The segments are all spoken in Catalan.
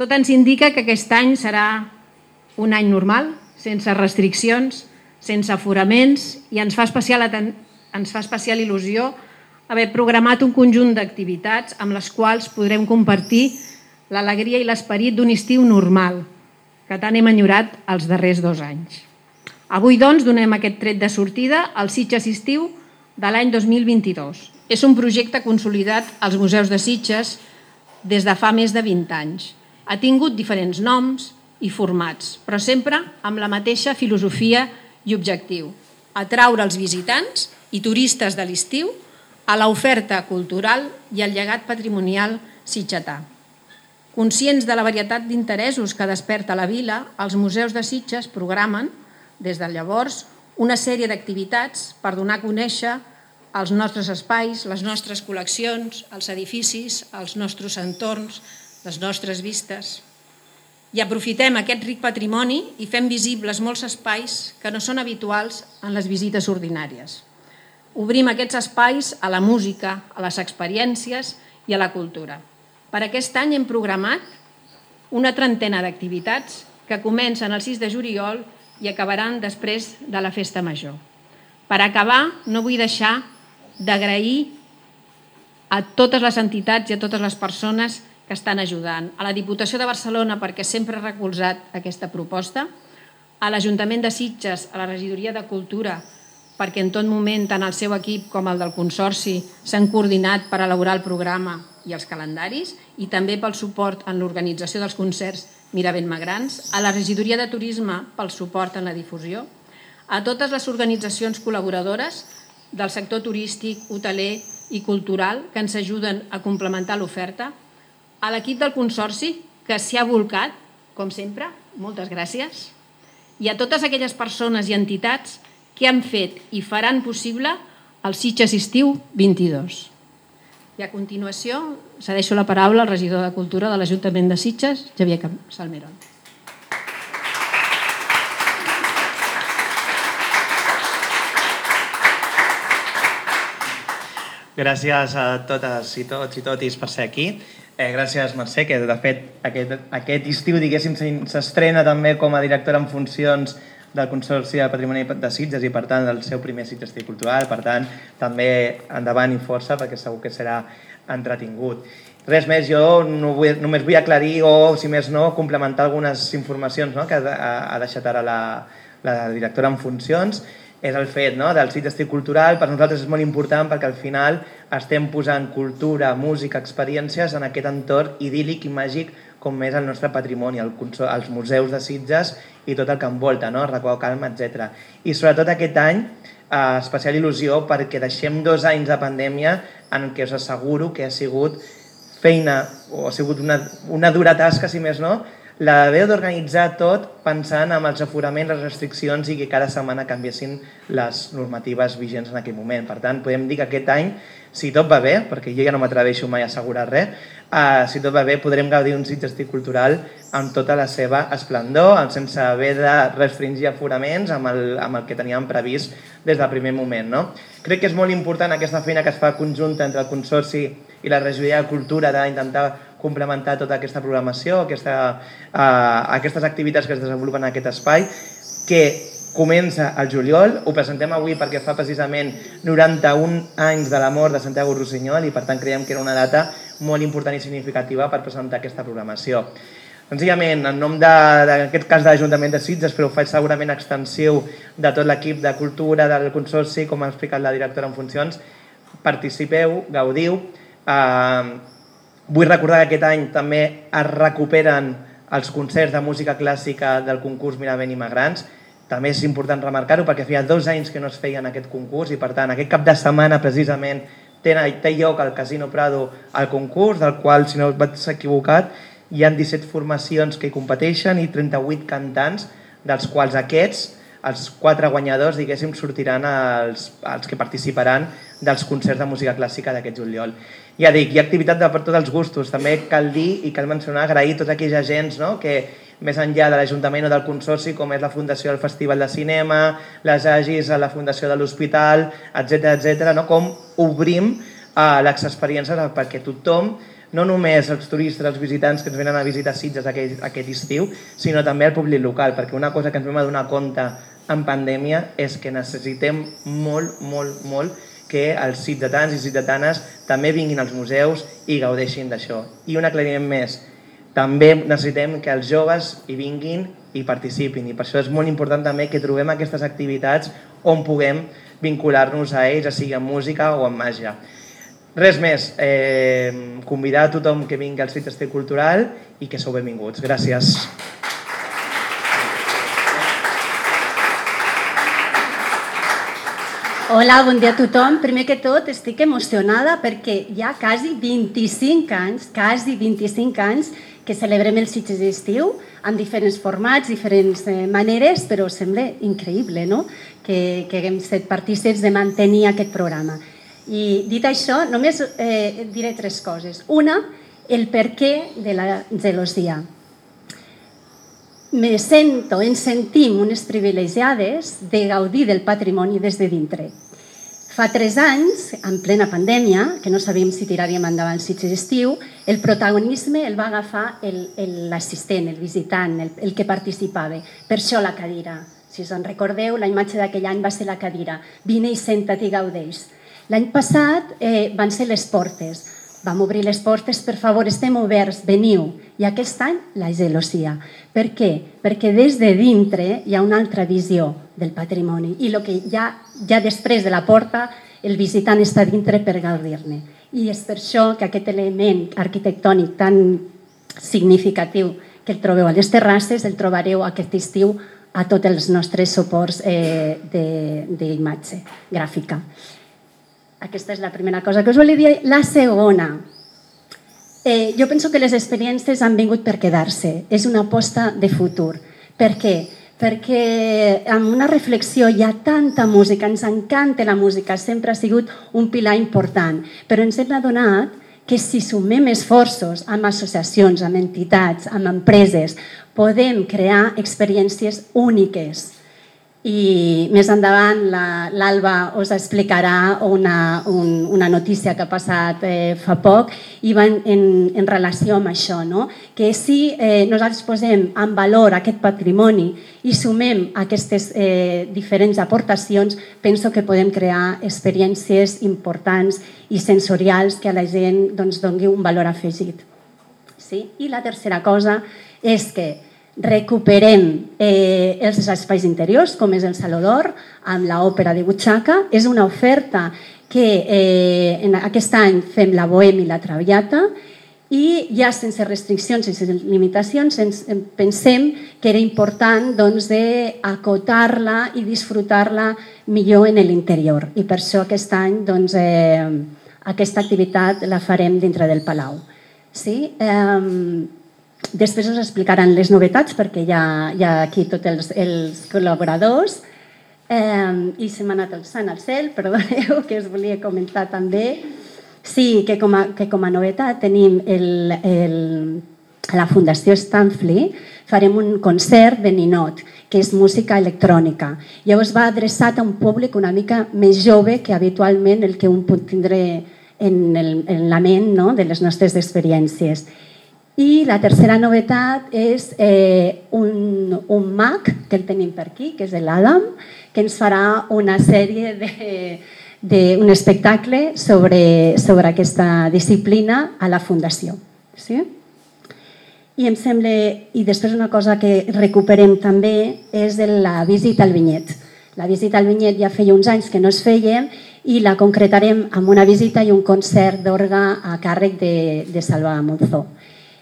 Tot ens indica que aquest any serà un any normal, sense restriccions, sense aforaments i ens fa especial, ens fa especial il·lusió haver programat un conjunt d'activitats amb les quals podrem compartir l'alegria i l'esperit d'un estiu normal, que tant hem enyorat els darrers dos anys. Avui, doncs, donem aquest tret de sortida al Sitges Estiu de l'any 2022. És un projecte consolidat als museus de Sitges des de fa més de 20 anys. Ha tingut diferents noms i formats, però sempre amb la mateixa filosofia i objectiu, atraure els visitants i turistes de l'estiu a l'oferta cultural i al llegat patrimonial sitgetà. Conscients de la varietat d'interessos que desperta la vila, els museus de Sitges programen, des de llavors, una sèrie d'activitats per donar a conèixer els nostres espais, les nostres col·leccions, els edificis, els nostres entorns, les nostres vistes. I aprofitem aquest ric patrimoni i fem visibles molts espais que no són habituals en les visites ordinàries. Obrim aquests espais a la música, a les experiències i a la cultura. Per aquest any hem programat una trentena d'activitats que comencen el 6 de juliol i acabaran després de la festa major. Per acabar, no vull deixar d'agrair a totes les entitats i a totes les persones que estan ajudant. A la Diputació de Barcelona, perquè sempre ha recolzat aquesta proposta, a l'Ajuntament de Sitges, a la Regidoria de Cultura, perquè en tot moment tant el seu equip com el del Consorci s'han coordinat per elaborar el programa i els calendaris i també pel suport en l'organització dels concerts Miravent Magrans, a la Regidoria de Turisme pel suport en la difusió, a totes les organitzacions col·laboradores del sector turístic, hoteler i cultural que ens ajuden a complementar l'oferta, a l'equip del Consorci que s'hi ha volcat, com sempre, moltes gràcies, i a totes aquelles persones i entitats que han fet i faran possible el Sitges Estiu 22. I a continuació cedeixo la paraula al regidor de Cultura de l'Ajuntament de Sitges, Javier Salmerón. Gràcies a totes i tots i totis per ser aquí. Eh, gràcies, Mercè, que de fet aquest, aquest estiu, diguéssim, s'estrena també com a directora en funcions del Consorci de Patrimoni de Sitges i, per tant, del seu primer Sitges Cultural. Per tant, també endavant i força, perquè segur que serà entretingut. Res més, jo no vull, només vull aclarir o, si més no, complementar algunes informacions no?, que ha, ha deixat ara la, la directora en funcions és el fet no? del sitge estic cultural. Per nosaltres és molt important perquè al final estem posant cultura, música, experiències en aquest entorn idíl·lic i màgic com és el nostre patrimoni, el, els museus de Sitges i tot el que envolta, no? Racó Calma, etc. I sobretot aquest any, eh, especial il·lusió perquè deixem dos anys de pandèmia en què us asseguro que ha sigut feina, o ha sigut una, una dura tasca, si més no, la d'haver d'organitzar tot pensant en els aforaments, les restriccions i que cada setmana canviessin les normatives vigents en aquell moment. Per tant, podem dir que aquest any, si tot va bé, perquè jo ja no m'atreveixo mai a assegurar res, uh, si tot va bé podrem gaudir d'un sitge cultural amb tota la seva esplendor, sense haver de restringir aforaments amb el, amb el que teníem previst des del primer moment. No? Crec que és molt important aquesta feina que es fa conjunta entre el Consorci i la Regidoria de Cultura d'intentar complementar tota aquesta programació, aquesta, uh, aquestes activitats que es desenvolupen en aquest espai, que comença al juliol, ho presentem avui perquè fa precisament 91 anys de la mort de Santiago Rossinyol i per tant creiem que era una data molt important i significativa per presentar aquesta programació. Senzillament, en nom d'aquest cas de l'Ajuntament de Sitges, però ho faig segurament extensiu de tot l'equip de cultura del Consorci, com ha explicat la directora en funcions, participeu, gaudiu, eh, Vull recordar que aquest any també es recuperen els concerts de música clàssica del concurs Miravent Magrans. També és important remarcar-ho perquè feia dos anys que no es feien aquest concurs i per tant aquest cap de setmana precisament té, té lloc al Casino Prado el concurs, del qual, si no vaig equivocat, hi han 17 formacions que hi competeixen i 38 cantants, dels quals aquests, els quatre guanyadors, diguéssim, sortiran els, els que participaran dels concerts de música clàssica d'aquest juliol ja dic, hi ha activitat de per tots els gustos. També cal dir i cal mencionar, agrair tots aquells agents no? que més enllà de l'Ajuntament o del Consorci, com és la Fundació del Festival de Cinema, les Agis la Fundació de l'Hospital, etc etc. no? com obrim uh, les experiències perquè tothom no només els turistes, els visitants que ens venen a visitar Sitges aquest, aquest estiu, sinó també el públic local, perquè una cosa que ens vam adonar compte en pandèmia és que necessitem molt, molt, molt que els ciutadans i ciutadanes també vinguin als museus i gaudeixin d'això. I un aclariment més, també necessitem que els joves hi vinguin i participin i per això és molt important també que trobem aquestes activitats on puguem vincular-nos a ells, ja sigui en música o en màgia. Res més, eh, convidar a tothom que vingui al Sitges Cultural i que sou benvinguts. Gràcies. Hola, bon dia a tothom. Primer que tot, estic emocionada perquè hi ha quasi 25 anys, quasi 25 anys, que celebrem el Sitges d'estiu amb diferents formats, diferents eh, maneres, però sembla increïble no? que, que haguem estat partícips de mantenir aquest programa. I dit això, només eh, diré tres coses. Una, el per què de la gelosia. Me sento, ens sentim unes privilegiades de gaudir del patrimoni des de dintre. Fa tres anys, en plena pandèmia, que no sabíem si tiraríem endavant Sitges estiu, el protagonisme el va agafar l'assistent, el, el visitant, el, el que participava. Per això la cadira. Si us en recordeu, la imatge d'aquell any va ser la cadira. Vine i senta't i gaudeix. L'any passat eh, van ser les portes vam obrir les portes, per favor, estem oberts, veniu. I aquest any, la gelosia. Per què? Perquè des de dintre hi ha una altra visió del patrimoni i el que ja, ja després de la porta el visitant està dintre per gaudir-ne. I és per això que aquest element arquitectònic tan significatiu que el trobeu a les terrasses el trobareu aquest estiu a tots els nostres suports eh, d'imatge gràfica. Aquesta és la primera cosa que us volia dir. La segona, eh, jo penso que les experiències han vingut per quedar-se. És una aposta de futur. Per què? Perquè amb una reflexió hi ha tanta música, ens encanta la música, sempre ha sigut un pilar important, però ens hem adonat que si sumem esforços amb associacions, amb entitats, amb empreses, podem crear experiències úniques i més endavant l'Alba us explicarà una, un, una notícia que ha passat eh, fa poc i va en, en, en relació amb això, no? que si eh, nosaltres posem en valor aquest patrimoni i sumem aquestes eh, diferents aportacions, penso que podem crear experiències importants i sensorials que a la gent doncs, doni un valor afegit. Sí? I la tercera cosa és que recuperem eh, els espais interiors, com és el Saló d'Or, amb l'òpera de Butxaca. És una oferta que eh, en aquest any fem la Bohem i la Traviata i ja sense restriccions sense limitacions ens, pensem que era important doncs, acotar-la i disfrutar-la millor en l'interior. I per això aquest any doncs, eh, aquesta activitat la farem dintre del Palau. Sí? Eh, Després us explicaran les novetats perquè hi ha, hi ha aquí tots els, els col·laboradors eh, i se m'ha anat el sant al cel, perdoneu, que us volia comentar també. Sí, que com a, que com a novetat tenim el, el, la Fundació Stanfley farem un concert de ninot, que és música electrònica. Llavors va adreçat a un públic una mica més jove que habitualment el que un pot tindre en, el, en la ment no? de les nostres experiències. I la tercera novetat és eh, un, un mag, que el tenim per aquí, que és l'Adam, que ens farà una sèrie de, d'un espectacle sobre, sobre aquesta disciplina a la Fundació. Sí? I em sembla, i després una cosa que recuperem també és la visita al vinyet. La visita al vinyet ja feia uns anys que no es feia i la concretarem amb una visita i un concert d'orga a càrrec de, de Salva Monzó.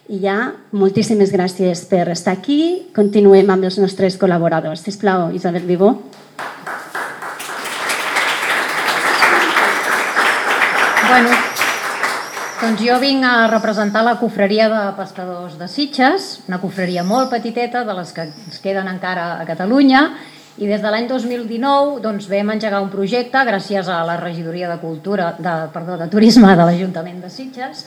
I ja, moltíssimes gràcies per estar aquí. Continuem amb els nostres col·laboradors. Sisplau, Isabel Vivó. Bueno, doncs jo vinc a representar la cofreria de pescadors de Sitges, una cofreria molt petiteta, de les que ens queden encara a Catalunya, i des de l'any 2019 doncs, vam engegar un projecte gràcies a la regidoria de cultura, de, perdó, de turisme de l'Ajuntament de Sitges,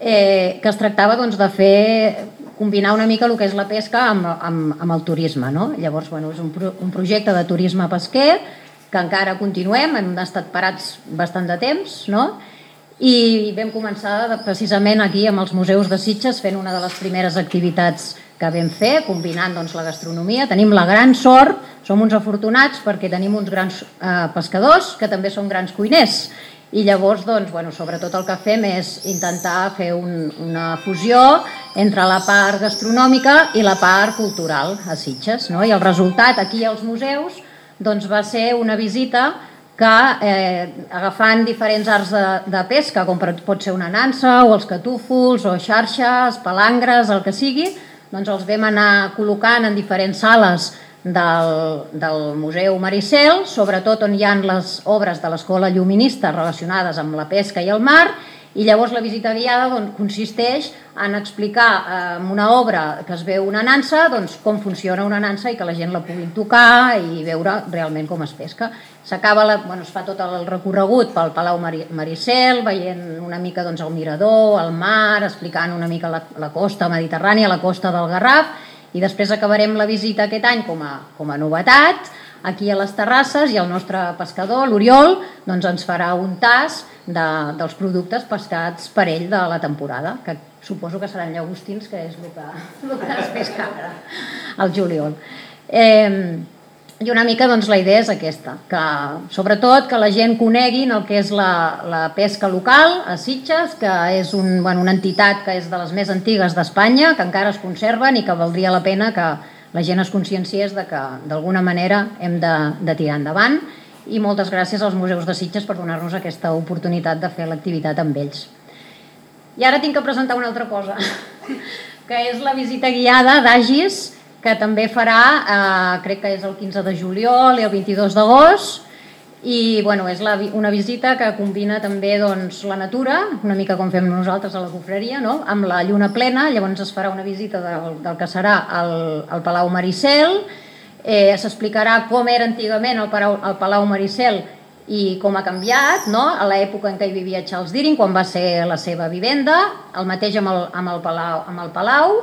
eh, que es tractava doncs, de fer combinar una mica el que és la pesca amb, amb, amb el turisme. No? Llavors, bueno, és un, pro, un projecte de turisme pesquer que encara continuem, hem estat parats bastant de temps, no? i vam començar precisament aquí amb els museus de Sitges fent una de les primeres activitats que vam fer, combinant doncs, la gastronomia. Tenim la gran sort, som uns afortunats perquè tenim uns grans eh, pescadors que també són grans cuiners i llavors, doncs, bueno, sobretot el que fem és intentar fer un, una fusió entre la part gastronòmica i la part cultural a Sitges. No? I el resultat aquí als museus doncs, va ser una visita que eh, agafant diferents arts de, de pesca, com pot ser una nansa o els catúfols o xarxes, palangres, el que sigui, doncs els vam anar col·locant en diferents sales del, del Museu Maricel, sobretot on hi ha les obres de l'Escola Lluminista relacionades amb la pesca i el mar, i llavors la visita guiada doncs, consisteix en explicar eh, una obra que es veu una nansa doncs, com funciona una nansa i que la gent la pugui tocar i veure realment com es pesca. S'acaba, bueno, es fa tot el recorregut pel Palau Maricel, veient una mica doncs, el mirador, el mar, explicant una mica la, la costa mediterrània, la costa del Garraf, i després acabarem la visita aquest any com a, com a novetat, aquí a les terrasses i el nostre pescador, l'Oriol, doncs ens farà un tas de, dels productes pescats per ell de la temporada, que suposo que seran llagostins, que és el que, el que es pesca ara, al juliol. Eh, i una mica doncs, la idea és aquesta, que sobretot que la gent conegui el que és la, la pesca local a Sitges, que és un, bueno, una entitat que és de les més antigues d'Espanya, que encara es conserven i que valdria la pena que la gent es conscienciés de que d'alguna manera hem de, de tirar endavant i moltes gràcies als museus de Sitges per donar-nos aquesta oportunitat de fer l'activitat amb ells. I ara tinc que presentar una altra cosa, que és la visita guiada d'Agis, que també farà, eh, crec que és el 15 de juliol i el 22 d'agost, i bueno, és la, una visita que combina també doncs, la natura, una mica com fem nosaltres a la cofreria, no? amb la lluna plena, llavors es farà una visita del, del que serà el, el Palau Maricel, eh, s'explicarà com era antigament el Palau, el Palau Maricel i com ha canviat no? a l'època en què hi vivia Charles Deering, quan va ser la seva vivenda, el mateix amb el, amb el, Palau, amb el Palau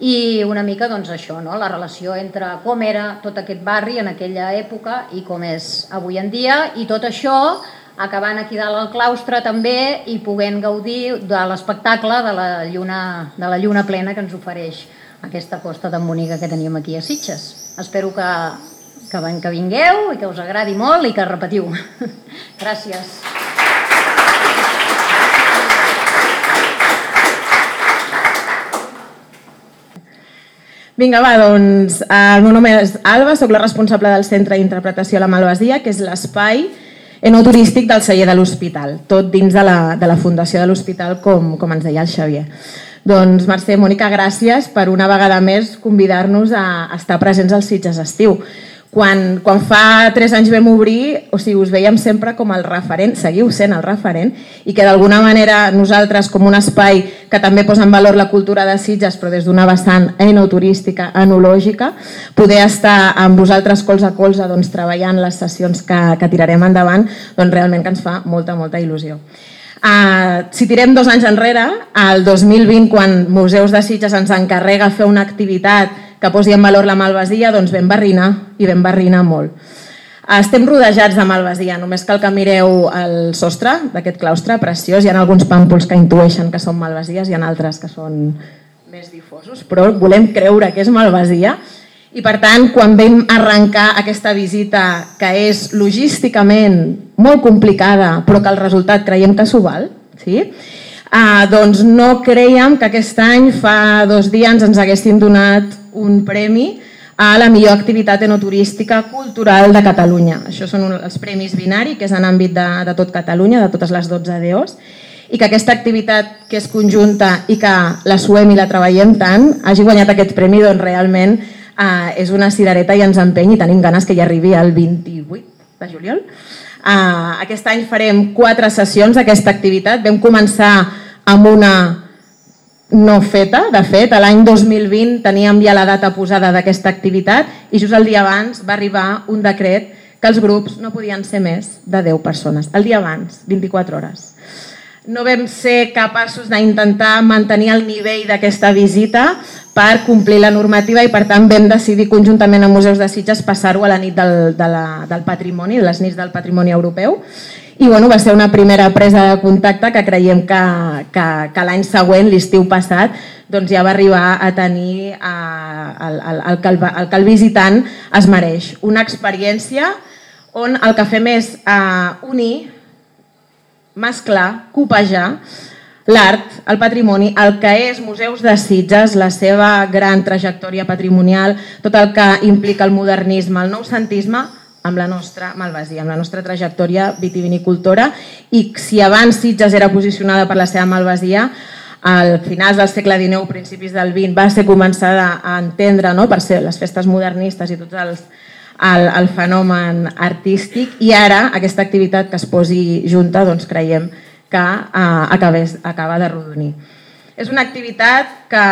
i una mica doncs, això, no? la relació entre com era tot aquest barri en aquella època i com és avui en dia i tot això acabant aquí dalt al claustre també i poguent gaudir de l'espectacle de, la lluna, de la lluna plena que ens ofereix aquesta costa tan bonica que teníem aquí a Sitges. Espero que, que, que vingueu i que us agradi molt i que repetiu. Gràcies. Vinga, va, doncs el meu nom és Alba, sóc la responsable del Centre d'Interpretació a la Malvasia, que és l'espai enoturístic del celler de l'Hospital, tot dins de la, de la fundació de l'Hospital, com, com ens deia el Xavier. Doncs, Mercè, Mònica, gràcies per una vegada més convidar-nos a estar presents al Sitges Estiu. Quan, quan fa tres anys vam obrir, o sigui, us veiem sempre com el referent, seguiu sent el referent, i que d'alguna manera nosaltres, com un espai que també posa en valor la cultura de Sitges, però des d'una vessant enoturística, enològica, poder estar amb vosaltres colze a colze doncs, treballant les sessions que, que tirarem endavant, doncs realment que ens fa molta, molta il·lusió. Uh, si tirem dos anys enrere, al 2020, quan Museus de Sitges ens encarrega fer una activitat que posi en valor la malvasia, doncs vam barrinar i vam barrinar molt. Estem rodejats de malvasia, només cal que mireu el sostre d'aquest claustre preciós. Hi ha alguns pàmpols que intueixen que són malvasies, hi ha altres que són més difosos, però volem creure que és malvasia. I per tant, quan vam arrencar aquesta visita, que és logísticament molt complicada, però que el resultat creiem que s'ho val, sí? Ah, doncs no creiem que aquest any, fa dos dies, ens haguessin donat un premi a la millor activitat enoturística cultural de Catalunya. Això són els Premis Binari, que és en àmbit de, de tot Catalunya, de totes les 12 DOs, i que aquesta activitat que és conjunta i que la suem i la treballem tant, hagi guanyat aquest premi, doncs realment eh, és una cirereta i ens empeny i tenim ganes que hi arribi el 28 de juliol. Uh, aquest any farem quatre sessions d'aquesta activitat. Vam començar amb una no feta, de fet, l'any 2020 teníem ja la data posada d'aquesta activitat i just el dia abans va arribar un decret que els grups no podien ser més de 10 persones. El dia abans, 24 hores. No vam ser capaços d'intentar mantenir el nivell d'aquesta visita per complir la normativa i per tant vam decidir conjuntament amb Museus de Sitges passar-ho a la nit del, de la, del patrimoni, les nits del patrimoni europeu i bueno, va ser una primera presa de contacte que creiem que, que, que l'any següent, l'estiu passat, doncs ja va arribar a tenir eh, el, el, el, que el, el que el visitant es mereix. Una experiència on el que fem és eh, unir, mesclar, copejar l'art, el patrimoni, el que és Museus de Sitges, la seva gran trajectòria patrimonial, tot el que implica el modernisme, el noucentisme, amb la nostra malvasia, amb la nostra trajectòria vitivinicultora i si abans Sitges era posicionada per la seva malvasia, al finals del segle XIX, principis del XX, va ser començada a entendre no, per ser les festes modernistes i tots els, el, el fenomen artístic. I ara aquesta activitat que es posi junta doncs creiem que eh, acabés, acaba de rodonir. És una activitat que,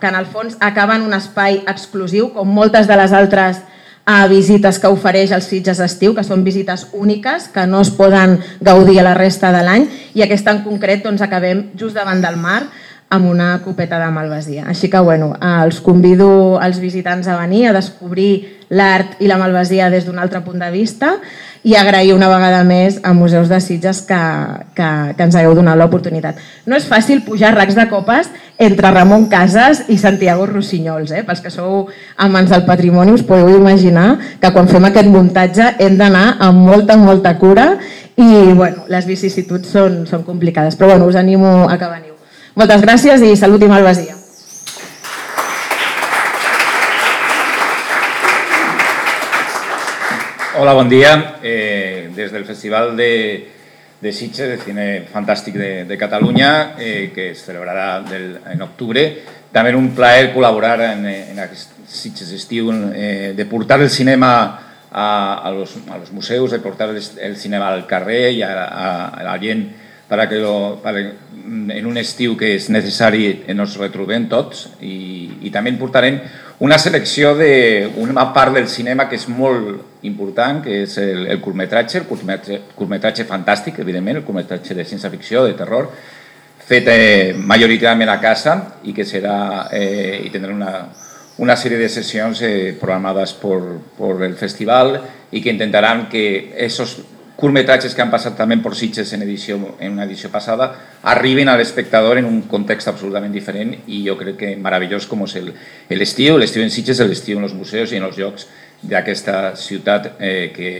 que en el fons acaba en un espai exclusiu, com moltes de les altres a visites que ofereix els Sitges Estiu, que són visites úniques, que no es poden gaudir a la resta de l'any, i aquesta en concret doncs, acabem just davant del mar, amb una copeta de malvasia. Així que bueno, els convido als visitants a venir a descobrir l'art i la malvasia des d'un altre punt de vista i agrair una vegada més a Museus de Sitges que, que, que ens hagueu donat l'oportunitat. No és fàcil pujar racs de copes entre Ramon Casas i Santiago Rossinyols. Eh? Pels que sou amants del patrimoni us podeu imaginar que quan fem aquest muntatge hem d'anar amb molta, molta cura i bueno, les vicissituds són, són complicades. Però bueno, us animo a que veniu. Moltes gràcies i salut i malvasia. Hola, bon dia. Eh, des del Festival de, de Sitges, de cine fantàstic de, de Catalunya, eh, que es celebrarà del, en octubre. També un plaer col·laborar en, en aquest Sitges estiu, eh, de portar el cinema a, a, los, a los museus, de portar el, el cinema al carrer i a, a, a la gent para que lo, para, en un estiu que és necessari ens retrobem tots i, i també portarem una selecció d'una part del cinema que és molt important, que és el, el curtmetratge, el curtmetratge, curtmetratge fantàstic, evidentment, el curtmetratge de ciència-ficció, de terror, fet eh, majoritàriament a casa i que serà eh, i tindrà una, una sèrie de sessions eh, programades per, per el festival i que intentaran que esos curtmetratges que han passat també per Sitges en, edició, en una edició passada arriben a l'espectador en un context absolutament diferent i jo crec que meravellós com és l'estiu, l'estiu en Sitges, l'estiu en els museus i en els llocs d'aquesta ciutat eh, que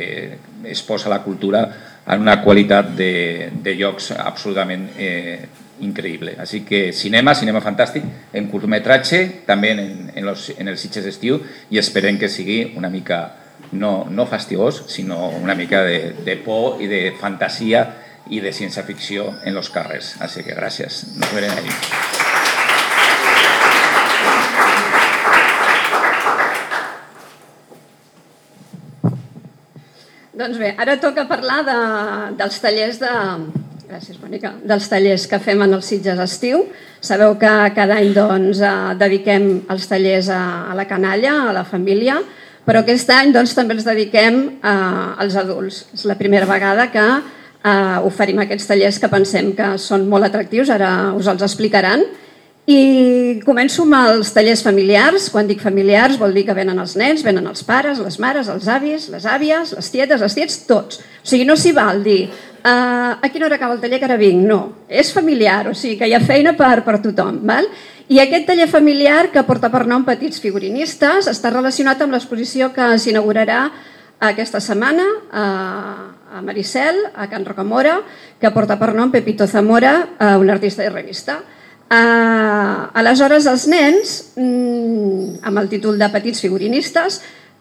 es posa la cultura en una qualitat de, de llocs absolutament eh, increïble. Així que cinema, cinema fantàstic, en curtmetratge, també en, en, los, en els Sitges d'estiu i esperem que sigui una mica no, no fastigós, sinó una mica de, de por i de fantasia i de ciència-ficció en els carrers. Així que gràcies. Nos verem ahí. Doncs bé, ara toca parlar de, dels tallers de... Gràcies, Mònica. Dels tallers que fem en els Sitges Estiu. Sabeu que cada any doncs, eh, dediquem els tallers a, a la canalla, a la família, però aquest any doncs, també els dediquem eh, als adults. És la primera vegada que eh, oferim aquests tallers que pensem que són molt atractius, ara us els explicaran. I començo amb els tallers familiars. Quan dic familiars vol dir que venen els nens, venen els pares, les mares, els avis, les àvies, les tietes, els tiets, tots. O sigui, no s'hi val dir uh, a quina hora acaba el taller que ara vinc. No, és familiar, o sigui que hi ha feina per, per tothom. Val? I aquest taller familiar, que porta per nom Petits Figurinistes, està relacionat amb l'exposició que s'inaugurarà aquesta setmana a Maricel, a Can Rocamora, que porta per nom Pepito Zamora, un artista de revista. Uh, aleshores, els nens, mm, amb el títol de Petits Figurinistes,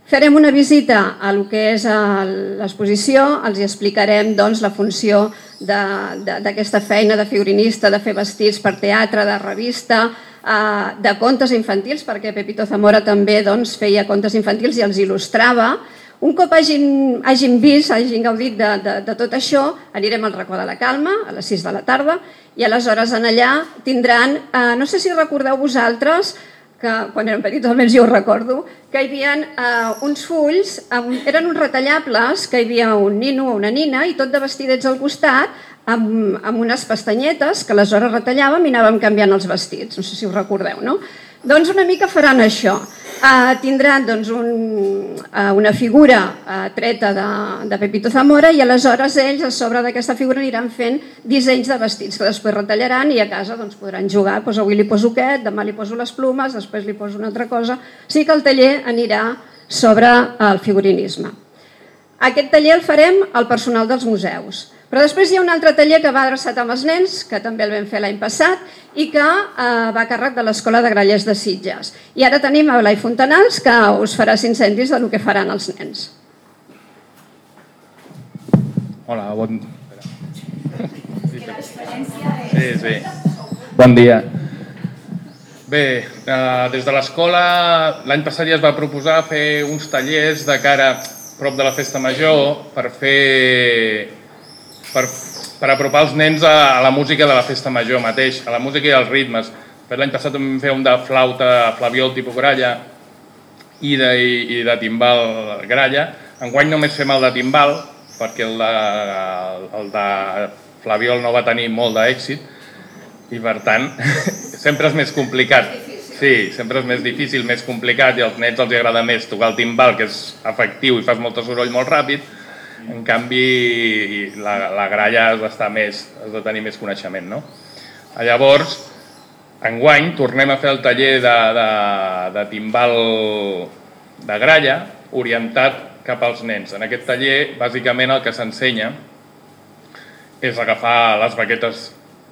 farem una visita a lo que és l'exposició, els explicarem doncs, la funció d'aquesta feina de figurinista, de fer vestits per teatre, de revista, eh, de contes infantils, perquè Pepito Zamora també doncs, feia contes infantils i els il·lustrava. Un cop hagin, hagin vist, hagin gaudit de, de, de tot això, anirem al racó de la calma, a les 6 de la tarda, i aleshores en allà tindran, eh, no sé si recordeu vosaltres, que quan érem petits, almenys jo ho recordo, que hi havia eh, uns fulls, amb, eren uns retallables, que hi havia un nino o una nina i tot de vestidets al costat, amb, amb unes pestanyetes que aleshores retallàvem i anàvem canviant els vestits. No sé si ho recordeu, no? Doncs una mica faran això. Uh, tindran doncs, un, uh, una figura uh, treta de, de Pepito Zamora i aleshores ells a sobre d'aquesta figura aniran fent dissenys de vestits que després retallaran i a casa doncs, podran jugar, doncs avui li poso aquest, demà li poso les plumes, després li poso una altra cosa. Sí que el taller anirà sobre el figurinisme. Aquest taller el farem al personal dels museus. Però després hi ha un altre taller que va adreçat amb els nens, que també el vam fer l'any passat, i que eh, va a càrrec de l'Escola de Grallers de Sitges. I ara tenim a Blai Fontanals, que us farà incendis del que faran els nens. Hola, bon... Sí, sí. Bon dia. Bé, eh, des de l'escola l'any passat ja es va proposar fer uns tallers de cara prop de la festa major per fer per, per apropar els nens a, a la música de la festa major mateix, a la música i als ritmes. L'any passat vam fer un de flauta flaviol tipus gralla i de, i, i de timbal gralla. Enguany només fem el de timbal, perquè el de, el de flaviol no va tenir molt d'èxit i per tant sempre és més complicat. Sí, sempre és més difícil, més complicat i als nens els agrada més tocar el timbal, que és efectiu i fas molt soroll molt ràpid, en canvi, la, la gralla has d'estar més, has de tenir més coneixement, no? Llavors, enguany tornem a fer el taller de, de, de timbal de gralla orientat cap als nens. En aquest taller, bàsicament, el que s'ensenya és agafar les baquetes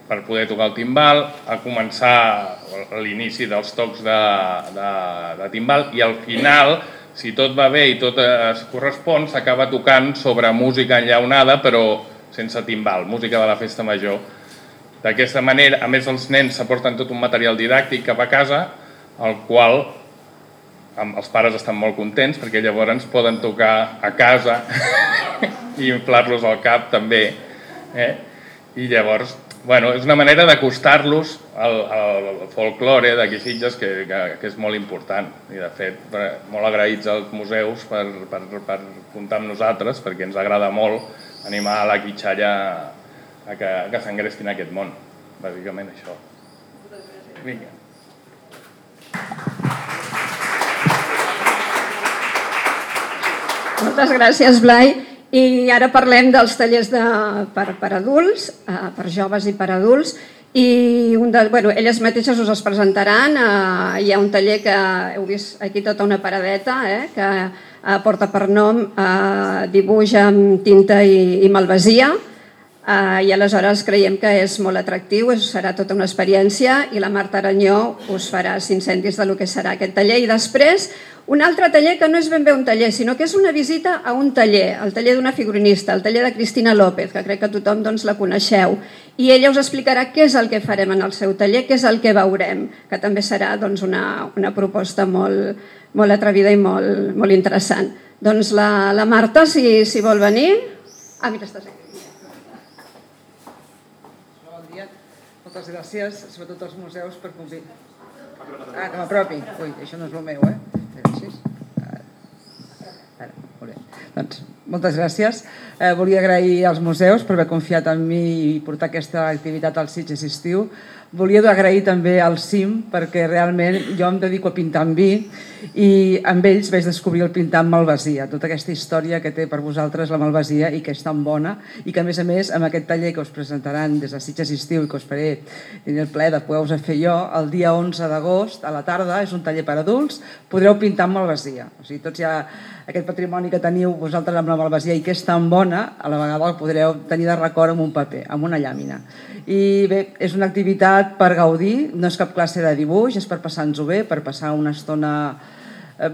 per poder tocar el timbal, a començar l'inici dels tocs de, de, de timbal i al final si tot va bé i tot es correspon, s'acaba tocant sobre música enllaunada, però sense timbal, música de la festa major. D'aquesta manera, a més els nens s'aporten tot un material didàctic cap a casa, el qual els pares estan molt contents perquè llavors poden tocar a casa i inflar-los al cap també. Eh? I llavors bueno, és una manera d'acostar-los al, al folklore d'aquí Sitges que, que, que és molt important i de fet molt agraïts als museus per, per, per comptar amb nosaltres perquè ens agrada molt animar la quitxalla a que, a que s'engresquin aquest món bàsicament això Vinga. Moltes gràcies, Blai. I ara parlem dels tallers de, per, per adults, eh, per joves i per adults, i un de, bueno, elles mateixes us els presentaran. Eh, hi ha un taller que heu vist aquí tota una paradeta, eh, que eh, porta per nom eh, dibuix amb tinta i, i malvasia, eh, i aleshores creiem que és molt atractiu, és, serà tota una experiència i la Marta Aranyó us farà cinc cèntims de lo que serà aquest taller. I després un altre taller que no és ben bé un taller, sinó que és una visita a un taller, el taller d'una figurinista, el taller de Cristina López, que crec que tothom doncs, la coneixeu. I ella us explicarà què és el que farem en el seu taller, què és el que veurem, que també serà doncs, una, una proposta molt, molt atrevida i molt, molt interessant. Doncs la, la Marta, si, si vol venir... Ah, mira, estàs aquí. Bon dia. Moltes gràcies, sobretot als museus, per convidar. Ah, que m'apropi. Ui, això no és el meu, eh? Gràcies. Ara, molt bé. Doncs, moltes gràcies. Eh, volia agrair als museus per haver confiat en mi i portar aquesta activitat al Sitges Estiu. Volia agrair també al CIM perquè realment jo em dedico a pintar amb vi i amb ells vaig descobrir el pintar amb malvasia, tota aquesta història que té per vosaltres la malvasia i que és tan bona i que a més a més amb aquest taller que us presentaran des de Sitges Estiu i que us faré tenir el ple de poder-vos fer jo el dia 11 d'agost a la tarda, és un taller per adults, podreu pintar amb malvasia. O sigui, tots ja aquest patrimoni que teniu vosaltres amb la malvasia i que és tan bona, a la vegada el podreu tenir de record amb un paper, amb una llàmina. I bé, és una activitat per gaudir, no és cap classe de dibuix, és per passar-nos-ho bé, per passar una estona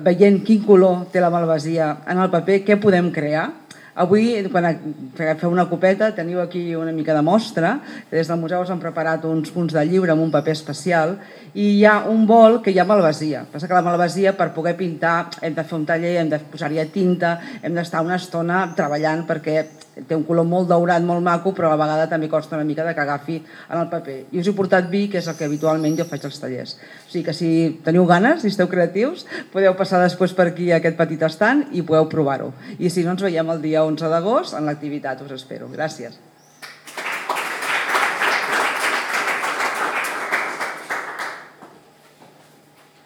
veient quin color té la malvasia en el paper, què podem crear. Avui, quan feu una copeta, teniu aquí una mica de mostra, des del museu us han preparat uns punts de llibre amb un paper especial i hi ha un bol que hi ha malvasia. Passa que la malvasia, per poder pintar, hem de fer un taller, hem de posar-hi tinta, hem d'estar una estona treballant perquè té un color molt daurat, molt maco, però a la vegada també costa una mica de que agafi en el paper. I us he portat vi, que és el que habitualment jo faig als tallers. O sigui que si teniu ganes, si esteu creatius, podeu passar després per aquí a aquest petit estant i podeu provar-ho. I si no, ens veiem el dia 11 d'agost en l'activitat. Us espero. Gràcies.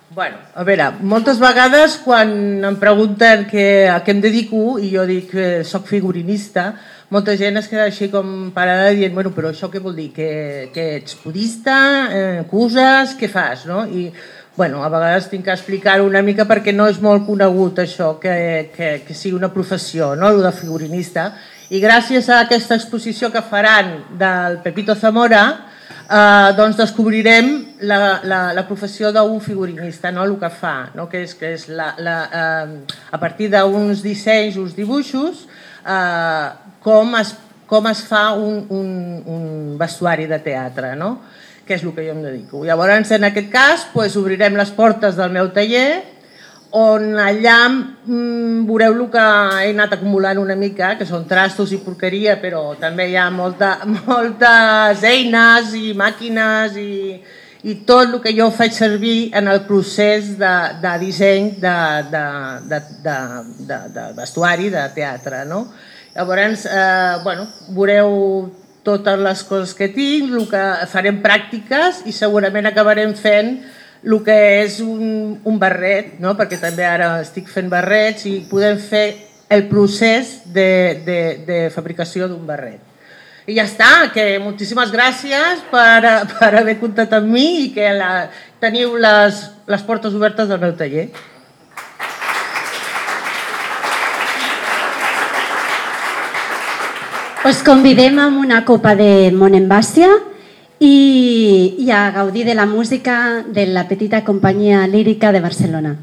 Bueno, a veure, moltes vegades quan em pregunten que, a què em dedico i jo dic que sóc figurinista, molta gent es queda així com parada dient, bueno, però això què vol dir? Que, que ets budista, eh, cuses, què fas? No? I, bueno, a vegades tinc que explicar una mica perquè no és molt conegut això, que, que, que sigui una professió, no?, el de figurinista. I gràcies a aquesta exposició que faran del Pepito Zamora, eh, doncs descobrirem la, la, la professió d'un figurinista, no? el que fa, no? que és, que és la, la, eh, a partir d'uns dissenys, uns dibuixos, eh, com, es, com es fa un, un, un vestuari de teatre, no? que és el que jo em dedico. Llavors, en aquest cas, doncs, obrirem les portes del meu taller on allà mm, veureu el que he anat acumulant una mica, que són trastos i porqueria, però també hi ha molta, moltes eines i màquines i, i tot el que jo faig servir en el procés de, de disseny de, de, de, de, de, de vestuari, de teatre. No? Llavors, eh, bueno, veureu totes les coses que tinc, el que farem pràctiques i segurament acabarem fent el que és un, un barret, no? perquè també ara estic fent barrets i podem fer el procés de, de, de fabricació d'un barret. I ja està, que moltíssimes gràcies per, per haver comptat amb mi i que la, teniu les, les portes obertes del meu taller. Us convidem amb una copa de Monembàcia Y a Gaudí de la música de la petita Compañía lírica de Barcelona.